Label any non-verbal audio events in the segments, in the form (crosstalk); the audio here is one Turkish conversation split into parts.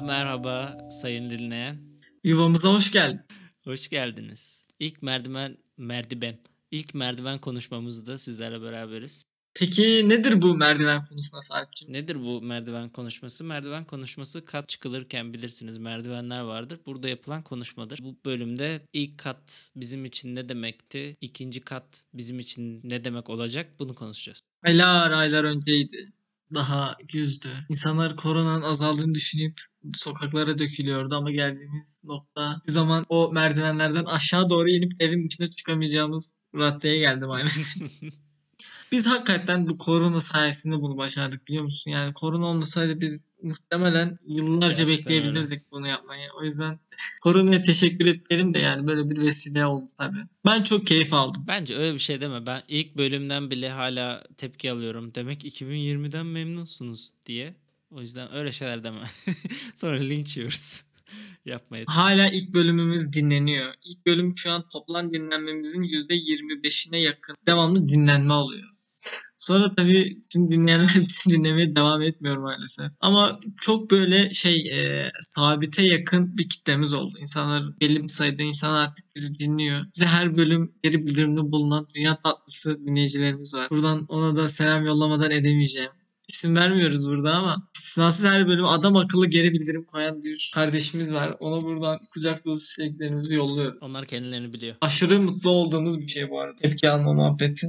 Merhaba, merhaba sayın dinleyen. Yuvamıza hoş geldin. Hoş geldiniz. İlk merdiven, merdiven. İlk merdiven konuşmamızda sizlerle beraberiz. Peki nedir bu merdiven konuşması Alp'ciğim? Nedir bu merdiven konuşması? Merdiven konuşması kat çıkılırken bilirsiniz merdivenler vardır. Burada yapılan konuşmadır. Bu bölümde ilk kat bizim için ne demekti? İkinci kat bizim için ne demek olacak? Bunu konuşacağız. Aylar aylar önceydi. Daha güzdü. İnsanlar koronanın azaldığını düşünüp sokaklara dökülüyordu ama geldiğimiz nokta bir zaman o merdivenlerden aşağı doğru inip evin içine çıkamayacağımız raddeye geldi maalesef. (laughs) Biz hakikaten bu korona sayesinde bunu başardık biliyor musun? Yani korona olmasaydı biz muhtemelen yıllarca Gerçekten bekleyebilirdik bunu yapmayı. O yüzden koronaya teşekkür etmeyelim de yani böyle bir vesile oldu tabii. Ben çok keyif aldım. Bence öyle bir şey deme. Ben ilk bölümden bile hala tepki alıyorum. Demek 2020'den memnunsunuz diye. O yüzden öyle şeyler deme. (laughs) Sonra linç yiyoruz. (laughs) Yapmayın. Hala ilk bölümümüz dinleniyor. İlk bölüm şu an toplam dinlenmemizin %25'ine yakın devamlı dinlenme oluyor. Sonra tabii tüm dinleyenler (laughs) bizi dinlemeye devam etmiyor maalesef. Ama çok böyle şey e, sabite yakın bir kitlemiz oldu. İnsanlar belli bir sayıda insan artık bizi dinliyor. Bize her bölüm geri bildirimde bulunan dünya tatlısı dinleyicilerimiz var. Buradan ona da selam yollamadan edemeyeceğim. İsim vermiyoruz burada ama istisnasız her bölüm adam akıllı geri bildirim koyan bir kardeşimiz var. Ona buradan kucak dolusu sevgilerimizi yolluyoruz. Onlar kendilerini biliyor. Aşırı mutlu olduğumuz bir şey bu arada. Tepki alma muhabbeti.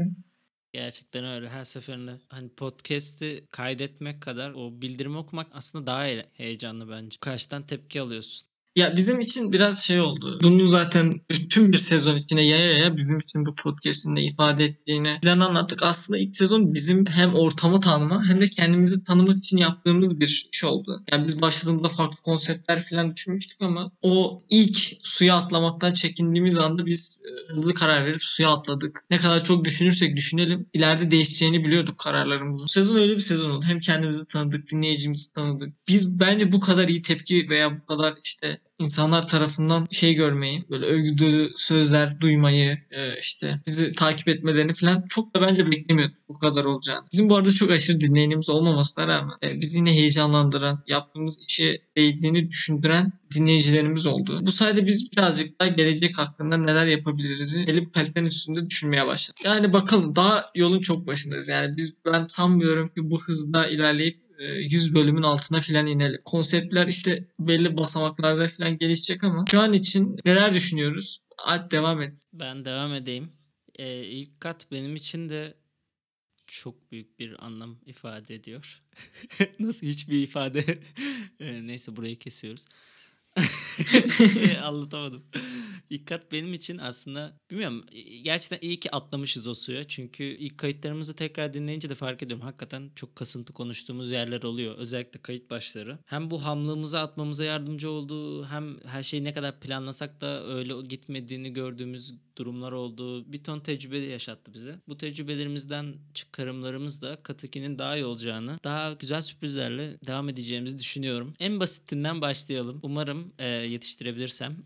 Gerçekten öyle. Her seferinde hani podcast'i kaydetmek kadar o bildirimi okumak aslında daha he- heyecanlı bence. Karşıdan tepki alıyorsun. Ya bizim için biraz şey oldu. Bunu zaten bütün bir sezon içine yaya yaya bizim için bu podcast'in ne ifade ettiğini falan anlattık. Aslında ilk sezon bizim hem ortamı tanıma hem de kendimizi tanımak için yaptığımız bir iş oldu. Yani biz başladığımızda farklı konseptler falan düşünmüştük ama o ilk suya atlamaktan çekindiğimiz anda biz e, hızlı karar verip suya atladık. Ne kadar çok düşünürsek düşünelim ileride değişeceğini biliyorduk kararlarımızın. Sezon öyle bir sezon oldu. Hem kendimizi tanıdık, dinleyicimizi tanıdık. Biz bence bu kadar iyi tepki veya bu kadar işte insanlar tarafından şey görmeyi, böyle övgü sözler duymayı, e, işte bizi takip etmelerini falan çok da bence beklemiyorduk bu kadar olacağını. Bizim bu arada çok aşırı dinleyenimiz olmamasına rağmen e, bizi yine heyecanlandıran, yaptığımız işe değdiğini düşündüren dinleyicilerimiz oldu. Bu sayede biz birazcık daha gelecek hakkında neler yapabiliriz bir kalitenin üstünde düşünmeye başladık. Yani bakalım daha yolun çok başındayız. Yani biz ben sanmıyorum ki bu hızda ilerleyip 100 bölümün altına filan inelim. Konseptler işte belli basamaklarda filan gelişecek ama şu an için neler düşünüyoruz? Alp devam et. Ben devam edeyim. Ee, ilk kat benim için de çok büyük bir anlam ifade ediyor. (laughs) Nasıl hiçbir ifade? Ee, (laughs) neyse burayı kesiyoruz. (laughs) Hiçbir şey (laughs) anlatamadım. İlk kat benim için aslında bilmiyorum gerçekten iyi ki atlamışız o suya. Çünkü ilk kayıtlarımızı tekrar dinleyince de fark ediyorum. Hakikaten çok kasıntı konuştuğumuz yerler oluyor. Özellikle kayıt başları. Hem bu hamlığımızı atmamıza yardımcı oldu hem her şeyi ne kadar planlasak da öyle gitmediğini gördüğümüz durumlar oldu. Bir ton tecrübe yaşattı bize. Bu tecrübelerimizden çıkarımlarımız da Kat 2'nin daha iyi olacağını, daha güzel sürprizlerle devam edeceğimizi düşünüyorum. En basitinden başlayalım. Umarım e, yetiştirebilirsem.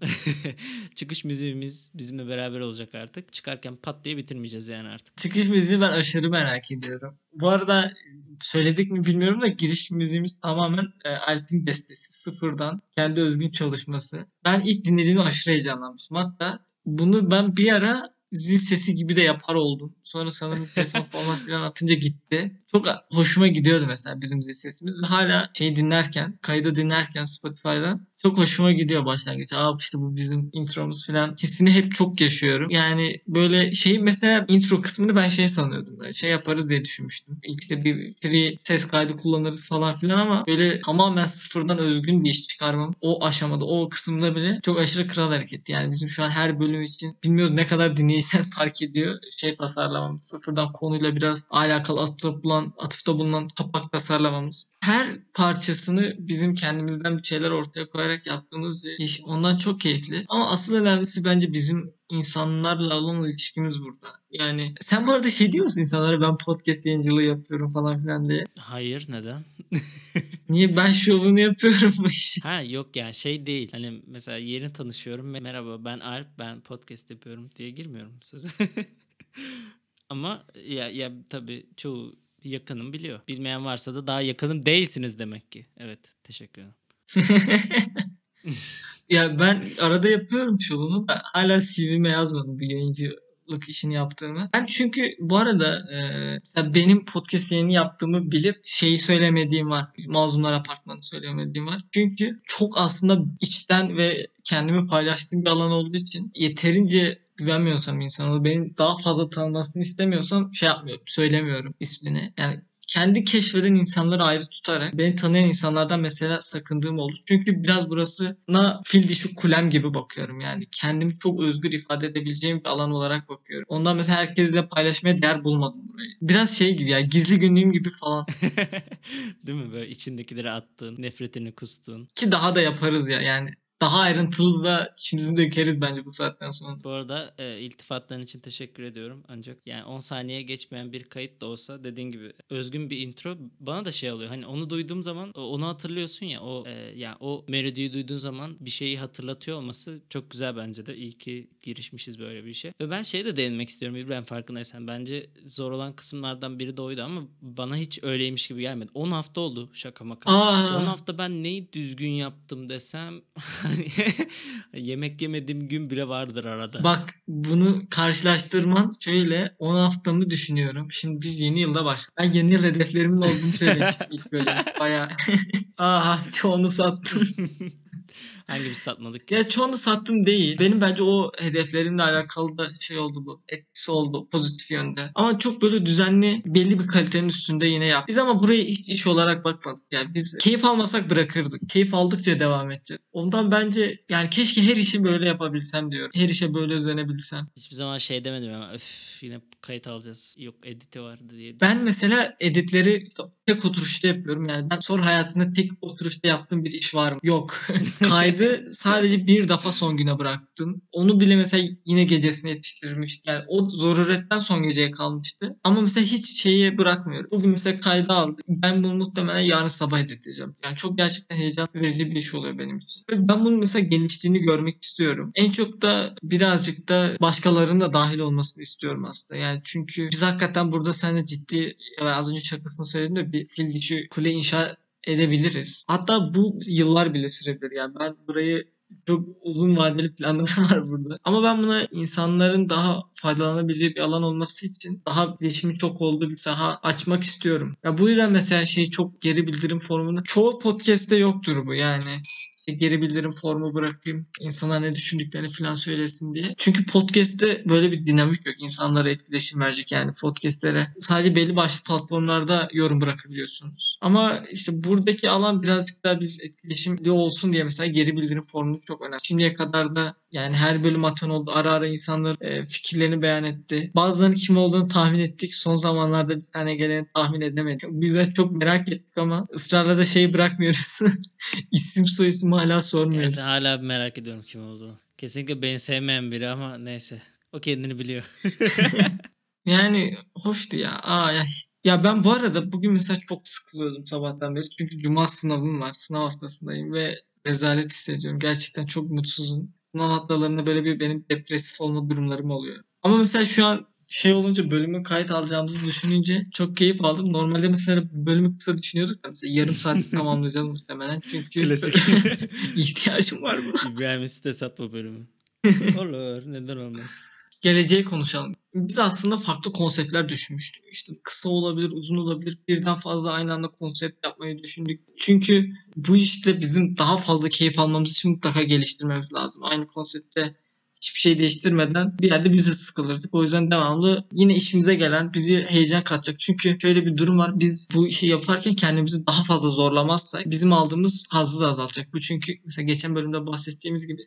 (laughs) Çıkış müziğimiz bizimle beraber olacak artık. Çıkarken pat diye bitirmeyeceğiz yani artık. Çıkış müziği ben aşırı merak ediyorum. Bu arada söyledik mi bilmiyorum da giriş müziğimiz tamamen e, Alp'in bestesi. Sıfırdan. Kendi özgün çalışması. Ben ilk dinlediğimde aşırı heyecanlanmıştım. Hatta bunu ben bir ara zil sesi gibi de yapar oldum. Sonra sanırım telefon (laughs) forması falan atınca gitti. Çok hoşuma gidiyordu mesela bizim zil sesimiz. Ve hala şey dinlerken, kaydı dinlerken Spotify'dan çok hoşuma gidiyor başlangıç. Aa işte bu bizim intromuz falan. Hissini hep çok yaşıyorum. Yani böyle şey mesela intro kısmını ben şey sanıyordum. Böyle şey yaparız diye düşünmüştüm. İşte bir free ses kaydı kullanırız falan filan ama böyle tamamen sıfırdan özgün bir iş çıkarmam. O aşamada, o kısımda bile çok aşırı kral hareket. Yani bizim şu an her bölüm için bilmiyoruz ne kadar dinleyiciler (laughs) fark ediyor. Şey tasarlamamız. Sıfırdan konuyla biraz alakalı atıfta bulunan, atıfta bulunan kapak tasarlamamız. Her parçasını bizim kendimizden bir şeyler ortaya koyarak yaptığımız iş. Ondan çok keyifli. Ama asıl önemlisi bence bizim insanlarla olan ilişkimiz burada. Yani sen bu arada şey diyor musun insanlara ben podcast yayıncılığı yapıyorum falan filan diye. Hayır neden? (laughs) Niye ben şovunu yapıyorum bu işi? Ha yok yani şey değil. Hani mesela yeni tanışıyorum. Merhaba ben Alp ben podcast yapıyorum diye girmiyorum söze. (laughs) Ama ya, ya tabii çoğu yakınım biliyor. Bilmeyen varsa da daha yakınım değilsiniz demek ki. Evet teşekkür ederim. (laughs) ya ben arada yapıyorum şovunu da hala CV'me yazmadım bu yayıncılık işini yaptığımı. Ben çünkü bu arada e, benim podcast yayını yaptığımı bilip şeyi söylemediğim var. Mazlumlar Apartmanı söylemediğim var. Çünkü çok aslında içten ve kendimi paylaştığım bir alan olduğu için yeterince güvenmiyorsam insana, benim daha fazla tanınmasını istemiyorsam şey yapmıyorum, söylemiyorum ismini. Yani kendi keşfeden insanları ayrı tutarak beni tanıyan insanlardan mesela sakındığım olur. Çünkü biraz burasına fil dişi kulem gibi bakıyorum yani. Kendimi çok özgür ifade edebileceğim bir alan olarak bakıyorum. Ondan mesela herkesle paylaşmaya değer bulmadım burayı. Biraz şey gibi ya gizli günlüğüm gibi falan. (laughs) Değil mi böyle içindekileri attığın, nefretini kustuğun. Ki daha da yaparız ya yani daha ayrıntılı da içimizi dökeriz bence bu saatten sonra. Bu arada e, iltifatların için teşekkür ediyorum. Ancak yani 10 saniye geçmeyen bir kayıt da olsa dediğin gibi özgün bir intro bana da şey oluyor. Hani onu duyduğum zaman onu hatırlıyorsun ya o e, yani o melodiyi duyduğun zaman bir şeyi hatırlatıyor olması çok güzel bence de. İyi ki girişmişiz böyle bir işe. Ve ben şey de değinmek istiyorum İbrahim farkındaysan. Bence zor olan kısımlardan biri de oydu ama bana hiç öyleymiş gibi gelmedi. 10 hafta oldu şaka maka. Aa. 10 hafta ben neyi düzgün yaptım desem (laughs) hani (laughs) yemek yemediğim gün bile vardır arada. Bak bunu karşılaştırman şöyle 10 haftamı düşünüyorum. Şimdi biz yeni yılda başladık. Ben yeni yıl hedeflerimin olduğunu söylemiştim ilk bölüm. (laughs) Bayağı. (laughs) Aha çoğunu sattım. Hangimiz satmadık ki? Ya çoğunu sattım değil. Benim bence o hedeflerimle alakalı da şey oldu bu. Etkisi oldu pozitif yönde. Ama çok böyle düzenli belli bir kalitenin üstünde yine yap. Biz ama buraya hiç iş olarak bakmadık. Yani biz keyif almasak bırakırdık. Keyif aldıkça devam edecek. Ondan bence yani keşke her işi böyle yapabilsem diyorum. Her işe böyle özenebilsem. Hiçbir zaman şey demedim ama öf yine kayıt alacağız. Yok editi vardı diye. Ben mesela editleri tek oturuşta yapıyorum. Yani ben sonra hayatımda tek oturuşta yaptığım bir iş var mı? Yok. (laughs) Kaydı sadece bir defa son güne bıraktım. Onu bile mesela yine gecesine yetiştirmiştim. Yani o zaruretten son geceye kalmıştı. Ama mesela hiç şeyi bırakmıyorum. Bugün mesela kaydı aldım. Ben bunu muhtemelen yarın sabah editleyeceğim. Yani çok gerçekten heyecan verici bir iş oluyor benim için. Ve ben bunun mesela geliştiğini görmek istiyorum. En çok da birazcık da başkalarının da dahil olmasını istiyorum aslında. Yani çünkü biz hakikaten burada seninle ciddi az önce şakasını söyledim de bir fil dişi kule inşa edebiliriz. Hatta bu yıllar bile sürebilir. Yani ben burayı çok uzun vadeli planlarım (laughs) var burada. Ama ben buna insanların daha faydalanabileceği bir alan olması için daha iletişimin çok olduğu bir saha açmak istiyorum. Ya bu yüzden mesela şey çok geri bildirim formunu çoğu podcast'te yoktur bu yani işte geri bildirim formu bırakayım. insanlar ne düşündüklerini falan söylesin diye. Çünkü podcast'te böyle bir dinamik yok. İnsanlara etkileşim verecek yani podcast'lere. Sadece belli başlı platformlarda yorum bırakabiliyorsunuz. Ama işte buradaki alan birazcık daha biz etkileşimli olsun diye mesela geri bildirim formu çok önemli. Şimdiye kadar da yani her bölüm atan oldu. Ara ara insanlar e, fikirlerini beyan etti. Bazılarının kim olduğunu tahmin ettik. Son zamanlarda bir tane geleni tahmin edemedik. Bu yüzden çok merak ettik ama ısrarla da şeyi bırakmıyoruz. (laughs) İsim soyisim hala sormuyoruz. Neyse hala merak ediyorum kim olduğunu. Kesinlikle beni sevmeyen biri ama neyse. O kendini biliyor. (laughs) yani hoştu ya. Aa, ya. Ya ben bu arada bugün mesela çok sıkılıyordum sabahtan beri. Çünkü cuma sınavım var. Sınav haftasındayım ve rezalet hissediyorum. Gerçekten çok mutsuzum. Sınav haftalarında böyle bir benim depresif olma durumlarım oluyor. Ama mesela şu an şey olunca bölümü kayıt alacağımızı düşününce çok keyif aldım. Normalde mesela bölümü kısa düşünüyorduk da mesela yarım saat (laughs) tamamlayacağız muhtemelen. Çünkü Klasik. (laughs) ihtiyacım var bu. İbrahim'e site satma bölümü. (laughs) Olur. Neden olmaz. Geleceği konuşalım. Biz aslında farklı konseptler düşünmüştük. İşte kısa olabilir, uzun olabilir. Birden fazla aynı anda konsept yapmayı düşündük. Çünkü bu işte bizim daha fazla keyif almamız için mutlaka geliştirmemiz lazım. Aynı konsepte hiçbir şey değiştirmeden bir yerde biz de sıkılırdık. O yüzden devamlı yine işimize gelen bizi heyecan katacak. Çünkü şöyle bir durum var. Biz bu işi yaparken kendimizi daha fazla zorlamazsak bizim aldığımız hazzı da azalacak. Bu çünkü mesela geçen bölümde bahsettiğimiz gibi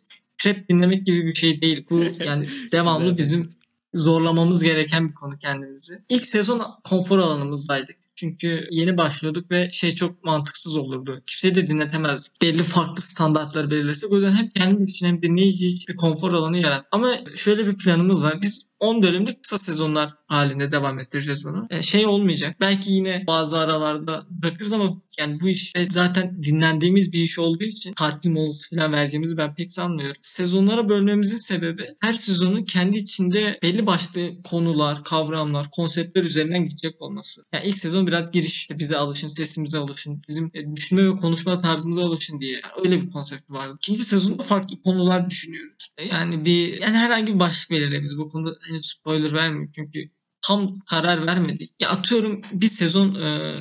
trap dinlemek gibi bir şey değil. Bu (laughs) yani devamlı bizim zorlamamız gereken bir konu kendimizi. İlk sezon konfor alanımızdaydık. Çünkü yeni başlıyorduk ve şey çok mantıksız olurdu. Kimseyi de dinletemezdik. Belli farklı standartları belirlesek. O yüzden hem kendimiz için hem dinleyici için bir konfor alanı yarat. Ama şöyle bir planımız var. Biz 10 bölümlük kısa sezonlar halinde devam ettireceğiz bunu. Yani şey olmayacak. Belki yine bazı aralarda bırakırız ama yani bu iş zaten dinlendiğimiz bir iş olduğu için tatil molası falan vereceğimizi ben pek sanmıyorum. Sezonlara bölmemizin sebebi her sezonun kendi içinde belli başlı konular, kavramlar, konseptler üzerinden gidecek olması. Yani ilk sezon biraz giriş işte bize alışın, sesimize alışın, bizim e, düşünme ve konuşma tarzımıza alışın diye. Yani öyle bir konsept vardı. İkinci sezonda farklı konular düşünüyoruz. E, Yani bir yani herhangi bir başlık belirle biz bu konuda henüz spoiler vermiyorum çünkü tam karar vermedik. Ya atıyorum bir sezon e,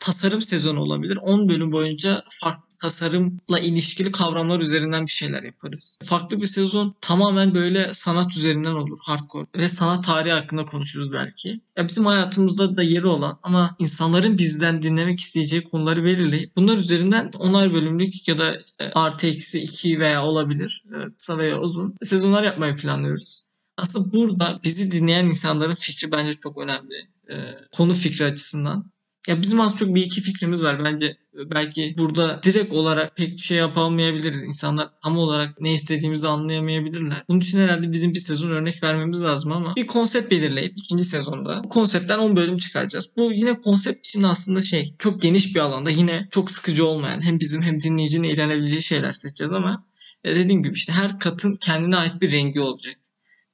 tasarım sezonu olabilir. 10 bölüm boyunca farklı tasarımla ilişkili kavramlar üzerinden bir şeyler yaparız. Farklı bir sezon tamamen böyle sanat üzerinden olur. Hardcore. Ve sanat tarihi hakkında konuşuruz belki. Ya bizim hayatımızda da yeri olan ama insanların bizden dinlemek isteyeceği konuları belirleyip bunlar üzerinden onar bölümlük ya da işte artı eksi 2 veya olabilir e, kısa veya uzun sezonlar yapmayı planlıyoruz. Aslında burada bizi dinleyen insanların fikri bence çok önemli. Ee, konu fikri açısından. Ya bizim az çok bir iki fikrimiz var. Bence belki burada direkt olarak pek şey yapamayabiliriz. İnsanlar tam olarak ne istediğimizi anlayamayabilirler. Bunun için herhalde bizim bir sezon örnek vermemiz lazım ama bir konsept belirleyip ikinci sezonda bu konseptten 10 bölüm çıkaracağız. Bu yine konsept için aslında şey çok geniş bir alanda yine çok sıkıcı olmayan hem bizim hem dinleyicinin eğlenebileceği şeyler seçeceğiz ama ya dediğim gibi işte her katın kendine ait bir rengi olacak.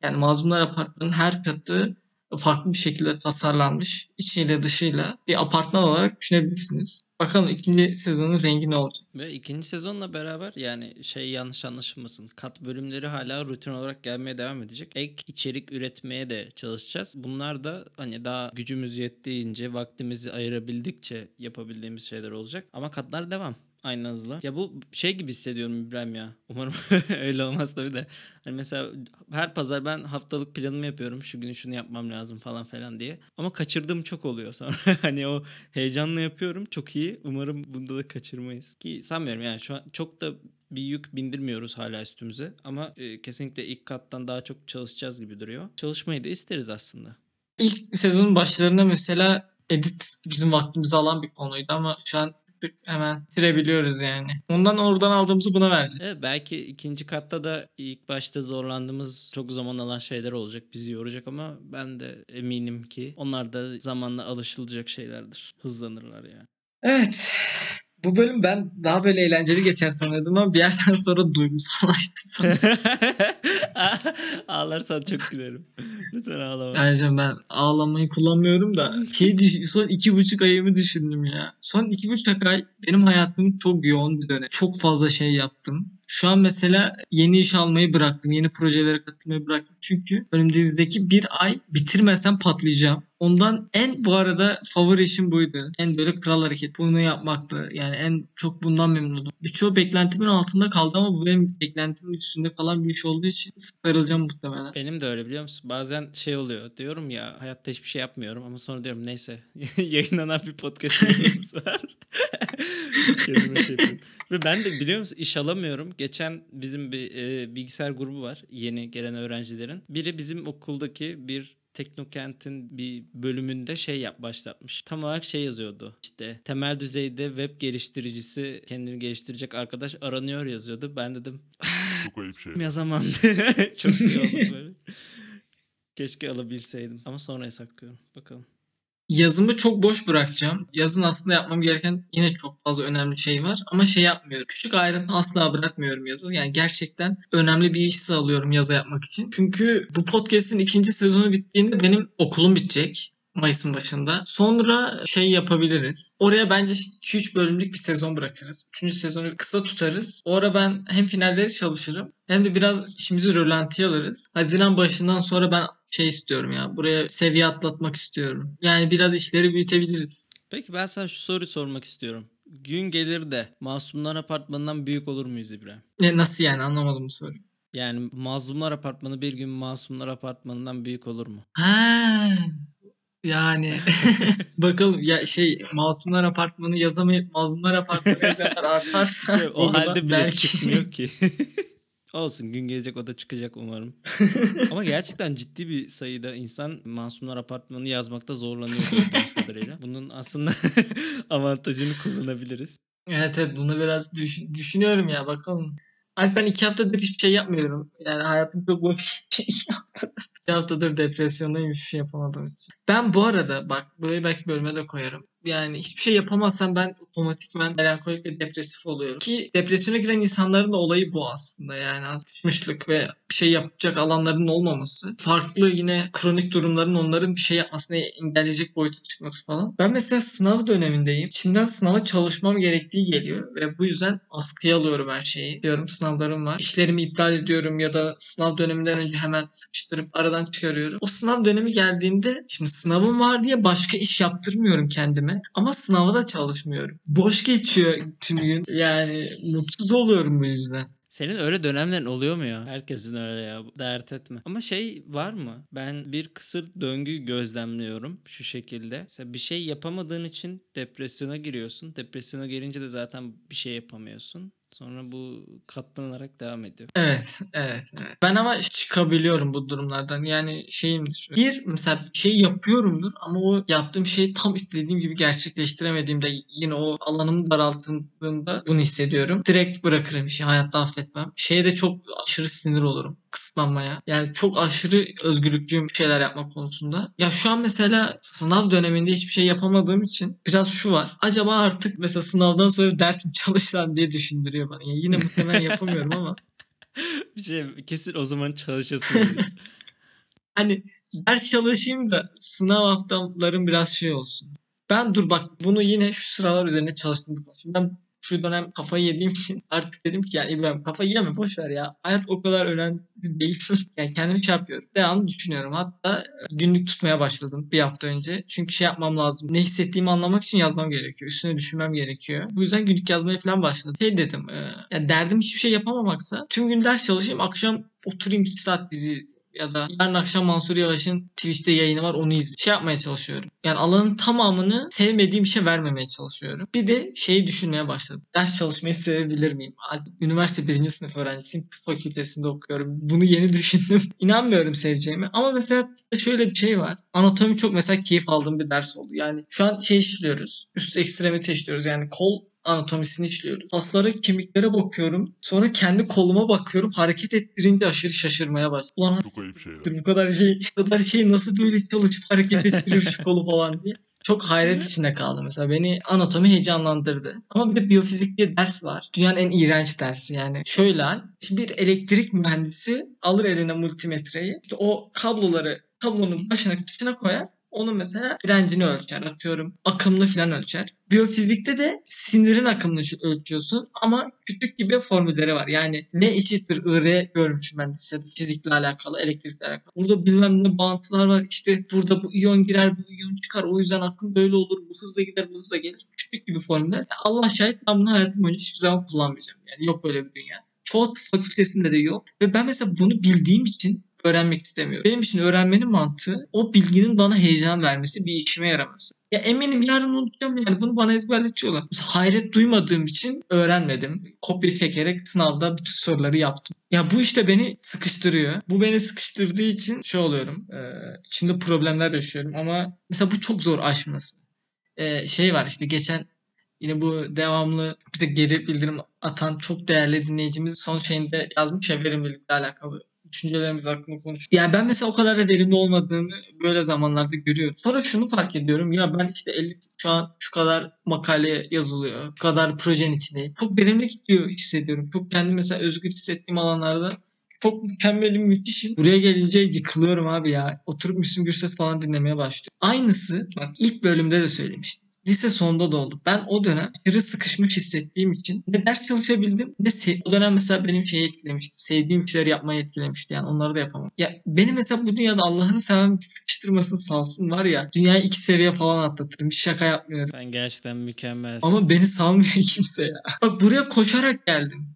Yani Mazlumlar Apartmanı'nın her katı farklı bir şekilde tasarlanmış. içiyle dışıyla bir apartman olarak düşünebilirsiniz. Bakalım ikinci sezonun rengi ne olacak? Ve ikinci sezonla beraber yani şey yanlış anlaşılmasın. Kat bölümleri hala rutin olarak gelmeye devam edecek. Ek içerik üretmeye de çalışacağız. Bunlar da hani daha gücümüz yettiğince, vaktimizi ayırabildikçe yapabildiğimiz şeyler olacak. Ama katlar devam. Aynı hızla. Ya bu şey gibi hissediyorum İbrahim ya. Umarım (laughs) öyle olmaz tabii de. Hani mesela her pazar ben haftalık planımı yapıyorum. Şu günü şunu yapmam lazım falan falan diye. Ama kaçırdığım çok oluyor sonra. (laughs) hani o heyecanla yapıyorum. Çok iyi. Umarım bunda da kaçırmayız. Ki sanmıyorum yani şu an çok da bir yük bindirmiyoruz hala üstümüze. Ama e, kesinlikle ilk kattan daha çok çalışacağız gibi duruyor. Çalışmayı da isteriz aslında. İlk sezonun başlarında mesela edit bizim vaktimizi alan bir konuydu ama şu an tık hemen bitirebiliyoruz yani. Ondan oradan aldığımızı buna vereceğiz. Evet, belki ikinci katta da ilk başta zorlandığımız çok zaman alan şeyler olacak. Bizi yoracak ama ben de eminim ki onlar da zamanla alışılacak şeylerdir. Hızlanırlar yani. Evet. Bu bölüm ben daha böyle eğlenceli geçer sanıyordum ama bir yerden sonra duygusallaştım sanırım. (laughs) Ağlarsan çok gülerim. Lütfen ağlama. Ayrıca ben ağlamayı kullanmıyorum da (laughs) şey düş- son iki buçuk ayımı düşündüm ya. Son iki buçuk ay benim hayatım çok yoğun bir dönem. Çok fazla şey yaptım. Şu an mesela yeni iş almayı bıraktım. Yeni projelere katılmayı bıraktım. Çünkü önümüzdeki bir ay bitirmesem patlayacağım. Ondan en bu arada favori işim buydu. En böyle kral hareket. Bunu yapmaktı. Yani en çok bundan memnunum. Birçoğu beklentimin altında kaldı ama bu benim beklentimin üstünde kalan bir iş olduğu için sıkılacağım muhtemelen. Benim de öyle biliyor musun? Bazen şey oluyor. Diyorum ya hayatta hiçbir şey yapmıyorum ama sonra diyorum neyse (laughs) yayınlanan bir podcast (laughs) var. (laughs) Kendime şey. Ve ben de biliyor musun iş alamıyorum. Geçen bizim bir e, bilgisayar grubu var yeni gelen öğrencilerin. Biri bizim okuldaki bir Teknokent'in bir bölümünde şey yap başlatmış. Tam olarak şey yazıyordu. İşte temel düzeyde web geliştiricisi kendini geliştirecek arkadaş aranıyor yazıyordu. Ben dedim (laughs) Çok ayıp şey. yazamam. (laughs) Çok şey oldu böyle. Keşke alabilseydim. Ama sonraya saklıyorum. Bakalım. Yazımı çok boş bırakacağım. Yazın aslında yapmam gereken yine çok fazla önemli şey var. Ama şey yapmıyorum. Küçük ayrıntı asla bırakmıyorum yazı. Yani gerçekten önemli bir iş sağlıyorum yaza yapmak için. Çünkü bu podcast'in ikinci sezonu bittiğinde benim okulum bitecek. Mayıs'ın başında. Sonra şey yapabiliriz. Oraya bence 2-3 bölümlük bir sezon bırakırız. 3. sezonu kısa tutarız. O ara ben hem finalleri çalışırım hem de biraz işimizi rölantiye alırız. Haziran başından sonra ben şey istiyorum ya. Buraya seviye atlatmak istiyorum. Yani biraz işleri büyütebiliriz. Peki ben sana şu soruyu sormak istiyorum. Gün gelir de Masumlar Apartmanı'ndan büyük olur muyuz İbrahim? Ne nasıl yani anlamadım bu soruyu. Yani Mazlumlar Apartmanı bir gün Masumlar Apartmanı'ndan büyük olur mu? Ha. Yani (laughs) bakalım ya şey Masumlar Apartmanı yazamayıp Mazlumlar Apartmanı yazanlar artarsa Şey, o halde bile belki. çıkmıyor ki. (laughs) Olsun gün gelecek o da çıkacak umarım. (laughs) Ama gerçekten ciddi bir sayıda insan Masumlar Apartmanı yazmakta zorlanıyor kadarıyla. Bunun aslında avantajını kullanabiliriz. Evet evet bunu biraz düş- düşünüyorum ya bakalım. Alp ben iki haftadır hiçbir şey yapmıyorum. Yani hayatım çok boş (laughs) geçiyor. iki haftadır. iki haftadır depresyondayım hiçbir şey yapamadığım için. Ben bu arada bak burayı belki bölüme de koyarım. Yani hiçbir şey yapamazsam ben otomatikman melankolik ve depresif oluyorum. Ki depresyona giren insanların da olayı bu aslında. Yani sıkışmışlık ve bir şey yapacak alanlarının olmaması. Farklı yine kronik durumların onların bir şey yapmasını engelleyecek boyuta çıkması falan. Ben mesela sınav dönemindeyim. İçimden sınava çalışmam gerektiği geliyor ve bu yüzden askıya alıyorum her şeyi. Diyorum sınavlarım var. İşlerimi iptal ediyorum ya da sınav döneminden önce hemen sıkıştırıp aradan çıkarıyorum. O sınav dönemi geldiğinde şimdi sınavım var diye başka iş yaptırmıyorum kendime. Ama sınava da çalışmıyorum. Boş geçiyor tüm gün. Yani mutsuz oluyorum bu yüzden. Senin öyle dönemlerin oluyor mu ya? Herkesin öyle ya. Dert etme. Ama şey var mı? Ben bir kısır döngü gözlemliyorum şu şekilde. Mesela bir şey yapamadığın için depresyona giriyorsun. Depresyona girince de zaten bir şey yapamıyorsun. Sonra bu katlanarak devam ediyor. Evet, evet, evet. Ben ama çıkabiliyorum bu durumlardan. Yani şeyimdir. Bir mesela şey yapıyorumdur ama o yaptığım şeyi tam istediğim gibi gerçekleştiremediğimde yine o alanım daraltındığında bunu hissediyorum. Direkt bırakırım işi. Hayatta affetmem. Şeye de çok aşırı sinir olurum kısıtlanmaya. Yani çok aşırı özgürlükçüyüm bir şeyler yapmak konusunda. Ya şu an mesela sınav döneminde hiçbir şey yapamadığım için biraz şu var. Acaba artık mesela sınavdan sonra dersim (laughs) çalışsam diye düşündürüyor bana. Yani yine muhtemelen yapamıyorum ama. (laughs) bir şey kesin o zaman çalışasın. (laughs) hani ders çalışayım da sınav haftalarım biraz şey olsun. Ben dur bak bunu yine şu sıralar üzerine çalıştım bir konuşayım. Ben şu dönem kafayı yediğim için (laughs) artık dedim ki yani İbrahim kafayı yeme boş ver ya. Hayat o kadar önemli değil. (laughs) yani kendimi yapıyorum. Devamlı düşünüyorum. Hatta günlük tutmaya başladım bir hafta önce. Çünkü şey yapmam lazım. Ne hissettiğimi anlamak için yazmam gerekiyor. Üstüne düşünmem gerekiyor. Bu yüzden günlük yazmaya falan başladım. Şey dedim. E, ya derdim hiçbir şey yapamamaksa tüm gün ders çalışayım. Akşam oturayım 2 saat dizi izleyeyim ya da yarın akşam Mansur Yavaş'ın Twitch'te yayını var onu izle. Şey yapmaya çalışıyorum. Yani alanın tamamını sevmediğim işe vermemeye çalışıyorum. Bir de şeyi düşünmeye başladım. Ders çalışmayı sevebilir miyim? Üniversite birinci sınıf öğrencisiyim. Tıp fakültesinde okuyorum. Bunu yeni (laughs) düşündüm. İnanmıyorum seveceğimi. Ama mesela şöyle bir şey var. Anatomi çok mesela keyif aldığım bir ders oldu. Yani şu an şey işliyoruz. Üst ekstremite işliyoruz. Yani kol anatomisini işliyoruz. Kaslara, kemiklere bakıyorum. Sonra kendi koluma bakıyorum. Hareket ettirince aşırı şaşırmaya başladım. Ulan Çok ayıp şeyler. bu kadar şey, bu kadar şey nasıl böyle çalışıp hareket (laughs) ettirir şu kolu falan diye. Çok hayret içinde kaldım mesela. Beni anatomi heyecanlandırdı. Ama bir de biyofizik diye ders var. Dünyanın en iğrenç dersi yani. Şöyle şimdi bir elektrik mühendisi alır eline multimetreyi. İşte o kabloları kablonun başına kışına koyar onun mesela direncini ölçer. Atıyorum akımını falan ölçer. Biyofizikte de sinirin akımını ölçüyorsun ama küçük gibi formülleri var. Yani ne eşittir IR görmüşüm ben lisede fizikle alakalı, elektrikle alakalı. Burada bilmem ne bağıntılar var. İşte burada bu iyon girer, bu iyon çıkar. O yüzden akım böyle olur. Bu hızla gider, bu hızla gelir. Küçük gibi formüller. Allah şahit ben bunu hayatım boyunca hiçbir zaman kullanmayacağım. Yani yok böyle bir dünya. Çoğu fakültesinde de yok. Ve ben mesela bunu bildiğim için öğrenmek istemiyorum. Benim için öğrenmenin mantığı o bilginin bana heyecan vermesi, bir işime yaraması. Ya eminim yarın unutacağım yani bunu bana ezberletiyorlar. Mesela hayret duymadığım için öğrenmedim. Kopya çekerek sınavda bütün soruları yaptım. Ya bu işte beni sıkıştırıyor. Bu beni sıkıştırdığı için şey oluyorum. E, içimde problemler yaşıyorum ama mesela bu çok zor aşması. E, şey var işte geçen Yine bu devamlı bize geri bildirim atan çok değerli dinleyicimiz son şeyinde yazmış ya verimlilikle alakalı düşüncelerimiz hakkında konuş. Yani ben mesela o kadar da verimli olmadığını böyle zamanlarda görüyorum. Sonra şunu fark ediyorum. Ya ben işte 50 şu an şu kadar makale yazılıyor. Şu kadar projenin içindeyim. Çok verimli gidiyor hissediyorum. Çok kendi mesela özgür hissettiğim alanlarda çok mükemmelim, müthişim. Buraya gelince yıkılıyorum abi ya. Oturup Müslüm Gürses falan dinlemeye başlıyorum. Aynısı bak ilk bölümde de söylemiştim lise sonunda da oldu. Ben o dönem aşırı sıkışmış hissettiğim için ne ders çalışabildim ne sev- o dönem mesela benim şeyi etkilemişti. Sevdiğim şeyleri yapmayı etkilemişti. Yani onları da yapamam. Ya benim mesela bu dünyada Allah'ın seven sıkıştırmasın salsın var ya dünyayı iki seviye falan atlatırım. Hiç şaka yapmıyorum. Sen gerçekten mükemmelsin. Ama beni salmıyor (laughs) kimse ya. Bak buraya koşarak geldim.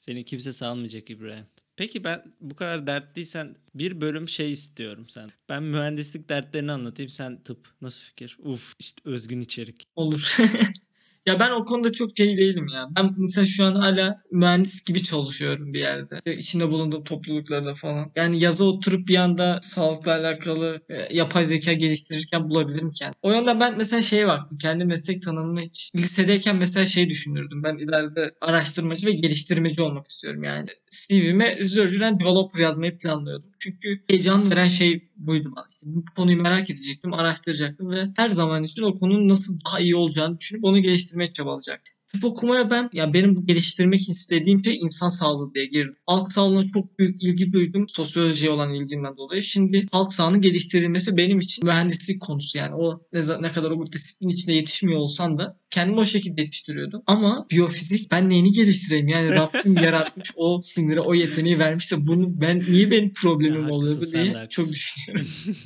Seni kimse salmayacak İbrahim. Peki ben bu kadar dertliysen bir bölüm şey istiyorum sen. Ben mühendislik dertlerini anlatayım sen tıp. Nasıl fikir? Uf işte özgün içerik. Olur. (laughs) Ya ben o konuda çok şey değilim ya. Ben mesela şu an hala mühendis gibi çalışıyorum bir yerde. İşte içinde bulunduğum topluluklarda falan. Yani yaza oturup bir anda sağlıkla alakalı e, yapay zeka geliştirirken bulabilirim kendimi. O yönden ben mesela şeye baktım. Kendi meslek tanımını hiç lisedeyken mesela şey düşünürdüm. Ben ileride araştırmacı ve geliştirmeci olmak istiyorum yani. CV'me Researcher and Developer yazmayı planlıyordum. Çünkü heyecan veren şey buydu bana. İşte bu konuyu merak edecektim, araştıracaktım ve her zaman için o konunun nasıl daha iyi olacağını düşünüp onu geliştirmeye çabalayacaktım. Tıp okumaya ben ya benim bu geliştirmek istediğim şey insan sağlığı diye girdim. Halk sağlığına çok büyük ilgi duydum. Sosyolojiye olan ilgimden dolayı. Şimdi halk sağlığının geliştirilmesi benim için mühendislik konusu yani. O ne, ne kadar o disiplin içinde yetişmiyor olsam da kendimi o şekilde yetiştiriyordum. Ama biyofizik ben neyini geliştireyim? Yani (laughs) Rabbim yaratmış o sinire o yeteneği vermişse bunu ben niye benim problemim Ya oluyor diye çok düşünüyorum. (laughs)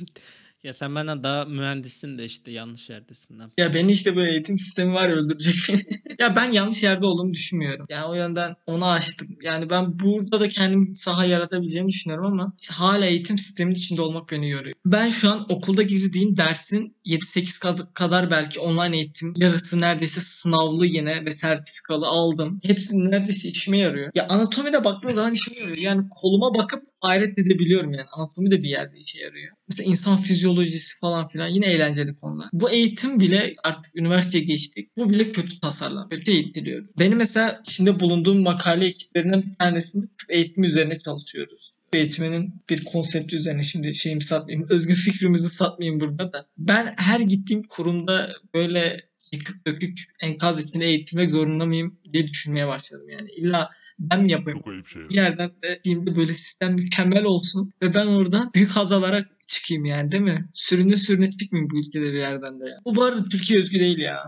ya sen benden daha mühendissin de işte yanlış yerdesin. Ya beni işte böyle eğitim sistemi var ya öldürecek beni. (laughs) ya ben yanlış yerde olduğumu düşünmüyorum. Yani o yönden onu açtım. Yani ben burada da kendim bir saha yaratabileceğimi düşünüyorum ama işte hala eğitim sisteminin içinde olmak beni yoruyor. Ben şu an okulda girdiğim dersin 7-8 kad- kadar belki online eğitim yarısı neredeyse sınavlı yine ve sertifikalı aldım. Hepsi neredeyse işime yarıyor. Ya anatomide baktığın zaman işime yarıyor. Yani koluma bakıp hayret edebiliyorum yani. Anatomi de bir yerde işe yarıyor. Mesela insan fizyolojisi falan filan yine eğlenceli konular. Bu eğitim bile artık üniversiteye geçtik. Bu bile kötü tasarlan. Kötü eğitiliyor. Benim mesela içinde bulunduğum makale ekiplerinden bir tanesinde tıp eğitimi üzerine çalışıyoruz eğitiminin bir konsepti üzerine şimdi şeyimi satmayayım. Özgün fikrimizi satmayayım burada da. Ben her gittiğim kurumda böyle yıkık dökük enkaz içinde eğitilmek zorunda mıyım diye düşünmeye başladım yani. İlla ben mi yapayım? Çok ayıp şey. bir yerden de diyeyim böyle sistem mükemmel olsun ve ben oradan büyük haz alarak çıkayım yani değil mi? Sürüne sürüne çıkmayayım bu ülkede bir yerden de ya. Bu bu arada Türkiye özgü değil ya.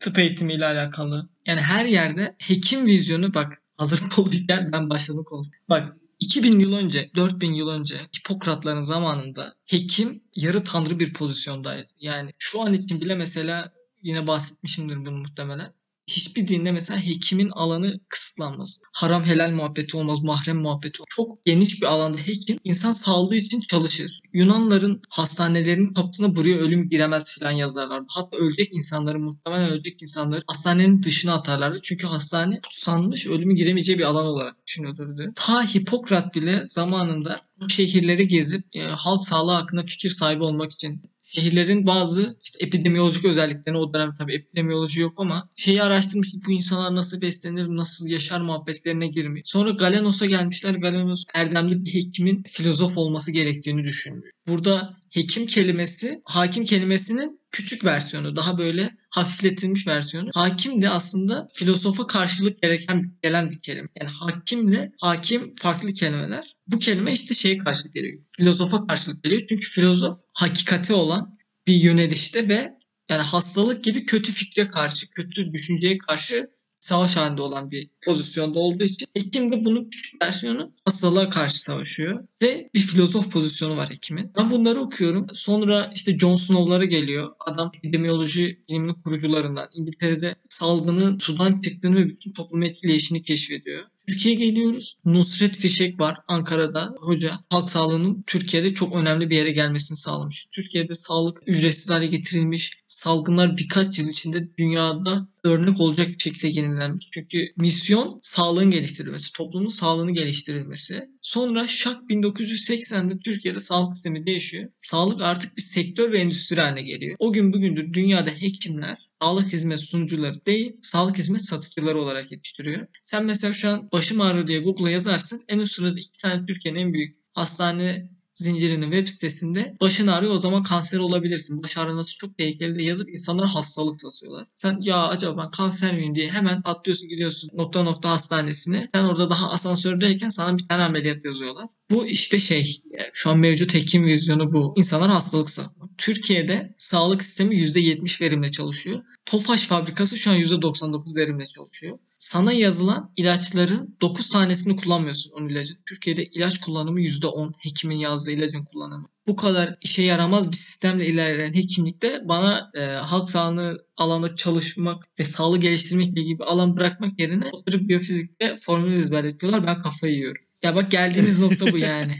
Tıp eğitimiyle alakalı. Yani her yerde hekim vizyonu bak hazır (laughs) doluyken ben başladım konuşmaya. Bak 2000 yıl önce, 4000 yıl önce Hipokratların zamanında hekim yarı tanrı bir pozisyondaydı. Yani şu an için bile mesela yine bahsetmişimdir bunu muhtemelen hiçbir dinde mesela hekimin alanı kısıtlanmaz. Haram helal muhabbeti olmaz, mahrem muhabbeti olmaz. Çok geniş bir alanda hekim insan sağlığı için çalışır. Yunanların hastanelerinin kapısına buraya ölüm giremez falan yazarlardı. Hatta ölecek insanları, muhtemelen ölecek insanları hastanenin dışına atarlardı. Çünkü hastane kutsanmış, ölümü giremeyeceği bir alan olarak düşünülürdü. Ta Hipokrat bile zamanında şehirleri gezip e, halk sağlığı hakkında fikir sahibi olmak için şehirlerin bazı işte epidemiyolojik özelliklerini o dönem tabii epidemiyoloji yok ama şeyi araştırmıştı bu insanlar nasıl beslenir, nasıl yaşar muhabbetlerine girmiş. Sonra Galenos'a gelmişler. Galenos erdemli bir hekimin filozof olması gerektiğini düşünmüyor. Burada hekim kelimesi hakim kelimesinin küçük versiyonu. Daha böyle hafifletilmiş versiyonu. Hakim de aslında filozofa karşılık gereken gelen bir kelime. Yani hakimle hakim farklı kelimeler. Bu kelime işte şeye karşılık geliyor. Filozofa karşılık geliyor. Çünkü filozof hakikati olan bir yönelişte ve yani hastalık gibi kötü fikre karşı, kötü düşünceye karşı savaş halinde olan bir pozisyonda olduğu için hekim de bunun küçük versiyonu hastalığa karşı savaşıyor ve bir filozof pozisyonu var hekimin. Ben bunları okuyorum. Sonra işte John Snow'lara geliyor. Adam epidemiyoloji biliminin kurucularından. İngiltere'de salgının sudan çıktığını ve bütün toplum etkileyişini keşfediyor. Türkiye'ye geliyoruz. Nusret Fişek var Ankara'da. Hoca halk sağlığının Türkiye'de çok önemli bir yere gelmesini sağlamış. Türkiye'de sağlık ücretsiz hale getirilmiş. Salgınlar birkaç yıl içinde dünyada örnek olacak bir şekilde yenilenmiş. Çünkü misyon sağlığın geliştirilmesi, toplumun sağlığını geliştirilmesi. Sonra şak 1980'de Türkiye'de sağlık sistemi değişiyor. Sağlık artık bir sektör ve endüstri haline geliyor. O gün bugündür dünyada hekimler sağlık hizmet sunucuları değil, sağlık hizmet satıcıları olarak yetiştiriyor. Sen mesela şu an başım ağrıyor diye Google'a yazarsın. En üst sırada iki tane Türkiye'nin en büyük hastane zincirinin web sitesinde başın ağrıyor o zaman kanser olabilirsin. Baş ağrıması çok tehlikeli de yazıp insanlara hastalık satıyorlar. Sen ya acaba ben kanser miyim diye hemen atlıyorsun gidiyorsun nokta nokta hastanesine. Sen orada daha asansördeyken sana bir tane ameliyat yazıyorlar. Bu işte şey şu an mevcut hekim vizyonu bu. İnsanlar hastalık satmak. Türkiye'de sağlık sistemi %70 verimle çalışıyor. Tofaş fabrikası şu an %99 verimle çalışıyor. Sana yazılan ilaçların 9 tanesini kullanmıyorsun onun ilacın. Türkiye'de ilaç kullanımı %10 hekimin yazdığı ilacın kullanımı. Bu kadar işe yaramaz bir sistemle ilerleyen hekimlikte bana e, halk sağlığı alanda çalışmak ve sağlığı geliştirmekle ilgili bir alan bırakmak yerine oturup biyofizikte formül ezberletiyorlar. Ben kafayı yiyorum. Ya bak geldiğiniz nokta bu yani.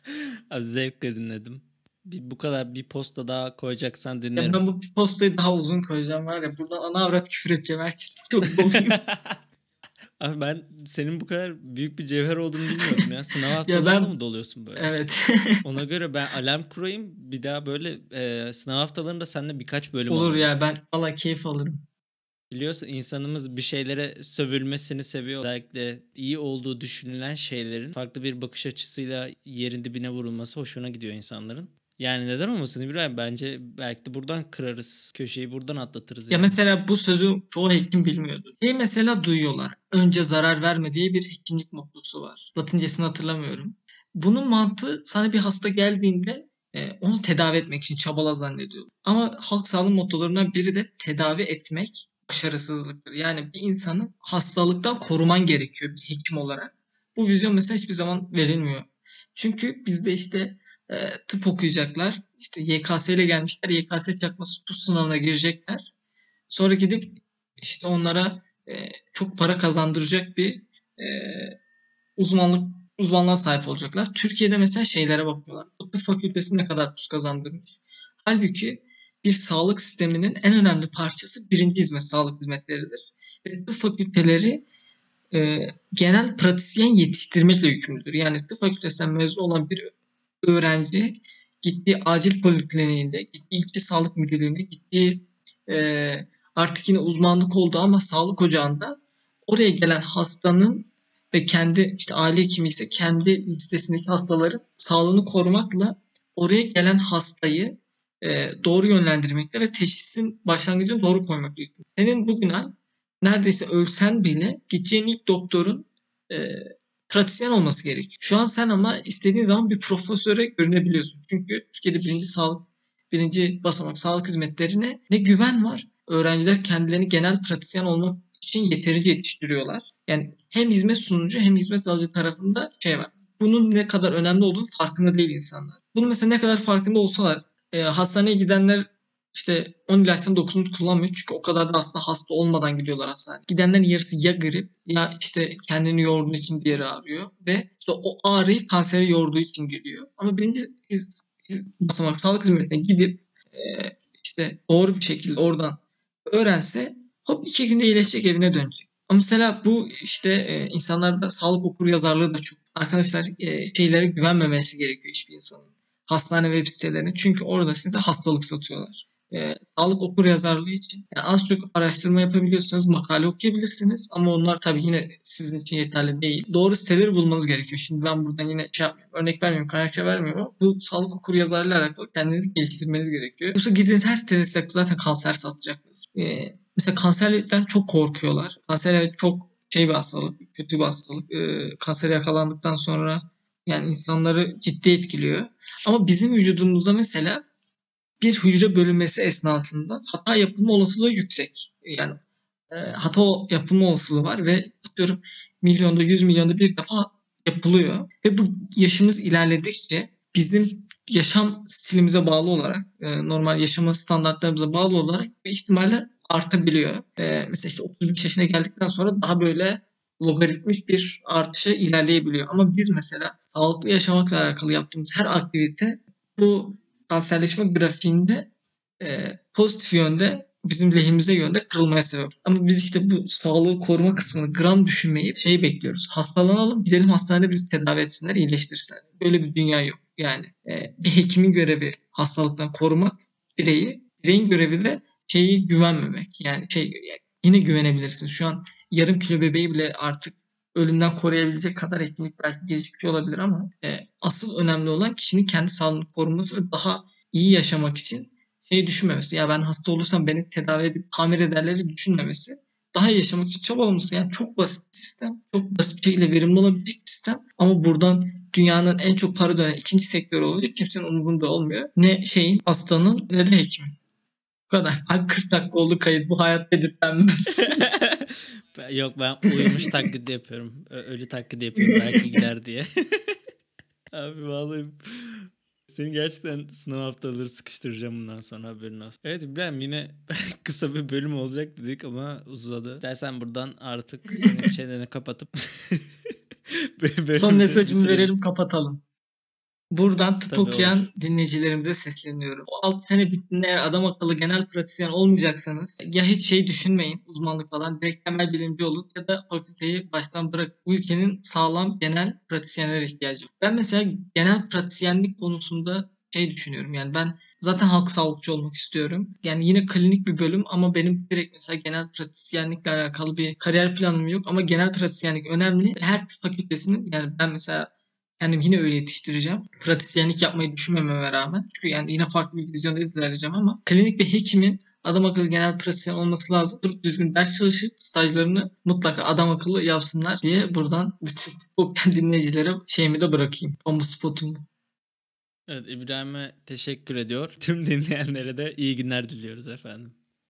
(laughs) Abi zevkle dinledim. Bir, bu kadar bir posta daha koyacaksan Ya dinlerim. ben bu postayı daha uzun koyacağım var ya. Buradan ana avrat küfür edeceğim herkes. Çok doluyum. (laughs) Abi ben senin bu kadar büyük bir cevher olduğunu bilmiyordum ya. Sınav (laughs) haftalarında ben- mı doluyorsun böyle? evet. Ona göre ben alarm kurayım. Bir daha böyle e, sınav haftalarında seninle birkaç bölüm Olur alalım. ya ben valla keyif alırım. Biliyorsun insanımız bir şeylere sövülmesini seviyor. Özellikle iyi olduğu düşünülen şeylerin farklı bir bakış açısıyla yerin dibine vurulması hoşuna gidiyor insanların. Yani neden olmasın İbrahim? Bence belki de buradan kırarız. Köşeyi buradan atlatırız. Ya yani. mesela bu sözü çoğu hekim bilmiyordu. Şey mesela duyuyorlar. Önce zarar verme diye bir hekimlik mottosu var. Latincesini hatırlamıyorum. Bunun mantığı sana bir hasta geldiğinde e, onu tedavi etmek için çabala zannediyor. Ama halk sağlığı mottolarından biri de tedavi etmek başarısızlıktır. Yani bir insanı hastalıktan koruman gerekiyor bir hekim olarak. Bu vizyon mesela hiçbir zaman verilmiyor. Çünkü bizde işte e, tıp okuyacaklar. İşte YKS ile gelmişler. YKS çakması tuz sınavına girecekler. Sonra gidip işte onlara e, çok para kazandıracak bir e, uzmanlık uzmanlığa sahip olacaklar. Türkiye'de mesela şeylere bakıyorlar. Tıp fakültesi ne kadar tuz kazandırmış. Halbuki bir sağlık sisteminin en önemli parçası birinci hizmet, sağlık hizmetleridir. Ve tıp fakülteleri e, genel pratisyen yetiştirmekle yükümlüdür. Yani tıp fakültesinden mezun olan bir öğrenci gittiği acil polikliniğinde, gittiği ilçe sağlık müdürlüğüne, gittiği e, artık yine uzmanlık oldu ama sağlık ocağında oraya gelen hastanın ve kendi işte aile hekimi ise kendi listesindeki hastaların sağlığını korumakla oraya gelen hastayı e, doğru yönlendirmekle ve teşhisin başlangıcını doğru koymakla yükümlü. Senin bugün neredeyse ölsen bile gideceğin ilk doktorun e, pratisyen olması gerekiyor. Şu an sen ama istediğin zaman bir profesöre görünebiliyorsun. Çünkü Türkiye'de birinci sağlık, birinci basamak sağlık hizmetlerine ne güven var. Öğrenciler kendilerini genel pratisyen olmak için yeterince yetiştiriyorlar. Yani hem hizmet sunucu hem hizmet alıcı tarafında şey var. Bunun ne kadar önemli olduğunu farkında değil insanlar. Bunu mesela ne kadar farkında olsalar e, hastaneye gidenler işte 10 ilaçtan 9'unu kullanmıyor. Çünkü o kadar da aslında hasta olmadan gidiyorlar hastaneye. Gidenlerin yarısı ya grip ya işte kendini yorduğu için bir yere ağrıyor. Ve işte o ağrıyı kansere yorduğu için geliyor. Ama birinci basamak sağlık hizmetine gidip e, işte doğru bir şekilde oradan öğrense hop iki günde iyileşecek evine dönecek. Ama mesela bu işte e, insanlarda sağlık okur yazarlığı da çok. Arkadaşlar e, şeylere güvenmemesi gerekiyor hiçbir insanın. Hastane web sitelerine. Çünkü orada size hastalık satıyorlar e, sağlık okur yazarlığı için yani az çok araştırma yapabiliyorsanız makale okuyabilirsiniz ama onlar tabii yine sizin için yeterli değil. Doğru siteleri bulmanız gerekiyor. Şimdi ben buradan yine şey yapmıyorum. Örnek vermiyorum, kaynakça vermiyorum ama bu sağlık okur yazarlığıyla alakalı kendinizi geliştirmeniz gerekiyor. Yoksa girdiğiniz her sitede zaten kanser satacaklar. Ee, mesela kanserden çok korkuyorlar. Kanser evet çok şey bir hastalık, kötü bir hastalık. Ee, kansere yakalandıktan sonra yani insanları ciddi etkiliyor. Ama bizim vücudumuzda mesela bir hücre bölünmesi esnasında hata yapılma olasılığı yüksek. Yani e, hata yapılma olasılığı var ve atıyorum milyonda yüz milyonda bir defa yapılıyor. Ve bu yaşımız ilerledikçe bizim yaşam stilimize bağlı olarak e, normal yaşama standartlarımıza bağlı olarak bu ihtimaller artabiliyor. E, mesela işte 35 yaşına geldikten sonra daha böyle logaritmik bir artışa ilerleyebiliyor. Ama biz mesela sağlıklı yaşamakla alakalı yaptığımız her aktivite bu kanserleşme grafiğinde e, pozitif yönde bizim lehimize yönde kırılmaya sebep. Ama biz işte bu sağlığı koruma kısmını gram düşünmeyip şey bekliyoruz. Hastalanalım gidelim hastanede bizi tedavi etsinler iyileştirsinler. Böyle bir dünya yok. Yani e, bir hekimin görevi hastalıktan korumak bireyi. Bireyin görevi de şeyi güvenmemek. Yani şey yine güvenebilirsiniz. Şu an yarım kilo bebeği bile artık ölümden koruyabilecek kadar hekimlik belki gelişmiş olabilir ama e, asıl önemli olan kişinin kendi sağlığını koruması daha iyi yaşamak için şey düşünmemesi. Ya ben hasta olursam beni tedavi edip tamir ederleri düşünmemesi. Daha iyi yaşamak için çabalaması. Yani çok basit bir sistem. Çok basit bir şekilde verimli olabilecek bir sistem. Ama buradan dünyanın en çok para dönen ikinci sektörü olunca kimsenin umurunda olmuyor. Ne şeyin hastanın ne de hekimin. Bu kadar. Abi 40 dakika oldu kayıt. Bu hayat editlenmez. (laughs) Yok ben uyumuş taklidi yapıyorum. Ölü taklidi yapıyorum belki gider diye. (laughs) Abi vallahi seni gerçekten sınav haftaları sıkıştıracağım bundan sonra haberin olsun. Evet İbrahim yine (laughs) kısa bir bölüm olacak dedik ama uzadı. İstersen buradan artık senin çeneni kapatıp Son mesajımı verelim kapatalım. Buradan tıp Tabii okuyan olur. dinleyicilerimize sesleniyorum. O 6 sene bittiğinde eğer adam akıllı genel pratisyen olmayacaksanız ya hiç şey düşünmeyin uzmanlık falan direkt temel bilimci olun ya da fakülteyi baştan bırak. Bu ülkenin sağlam genel pratisyenlere ihtiyacı var. Ben mesela genel pratisyenlik konusunda şey düşünüyorum yani ben zaten halk sağlıkçı olmak istiyorum. Yani yine klinik bir bölüm ama benim direkt mesela genel pratisyenlikle alakalı bir kariyer planım yok ama genel pratisyenlik önemli. Her fakültesinin yani ben mesela kendim yine öyle yetiştireceğim. Pratisyenlik yapmayı düşünmememe rağmen. Çünkü yani yine farklı bir vizyonda ilerleyeceğim ama klinik bir hekimin adam akıllı genel pratisyen olması lazım. Durup düzgün ders çalışıp stajlarını mutlaka adam akıllı yapsınlar diye buradan bütün (laughs) tıp dinleyicilere şeyimi de bırakayım. Kamu spotumu. Evet İbrahim'e teşekkür ediyor. Tüm dinleyenlere de iyi günler diliyoruz efendim.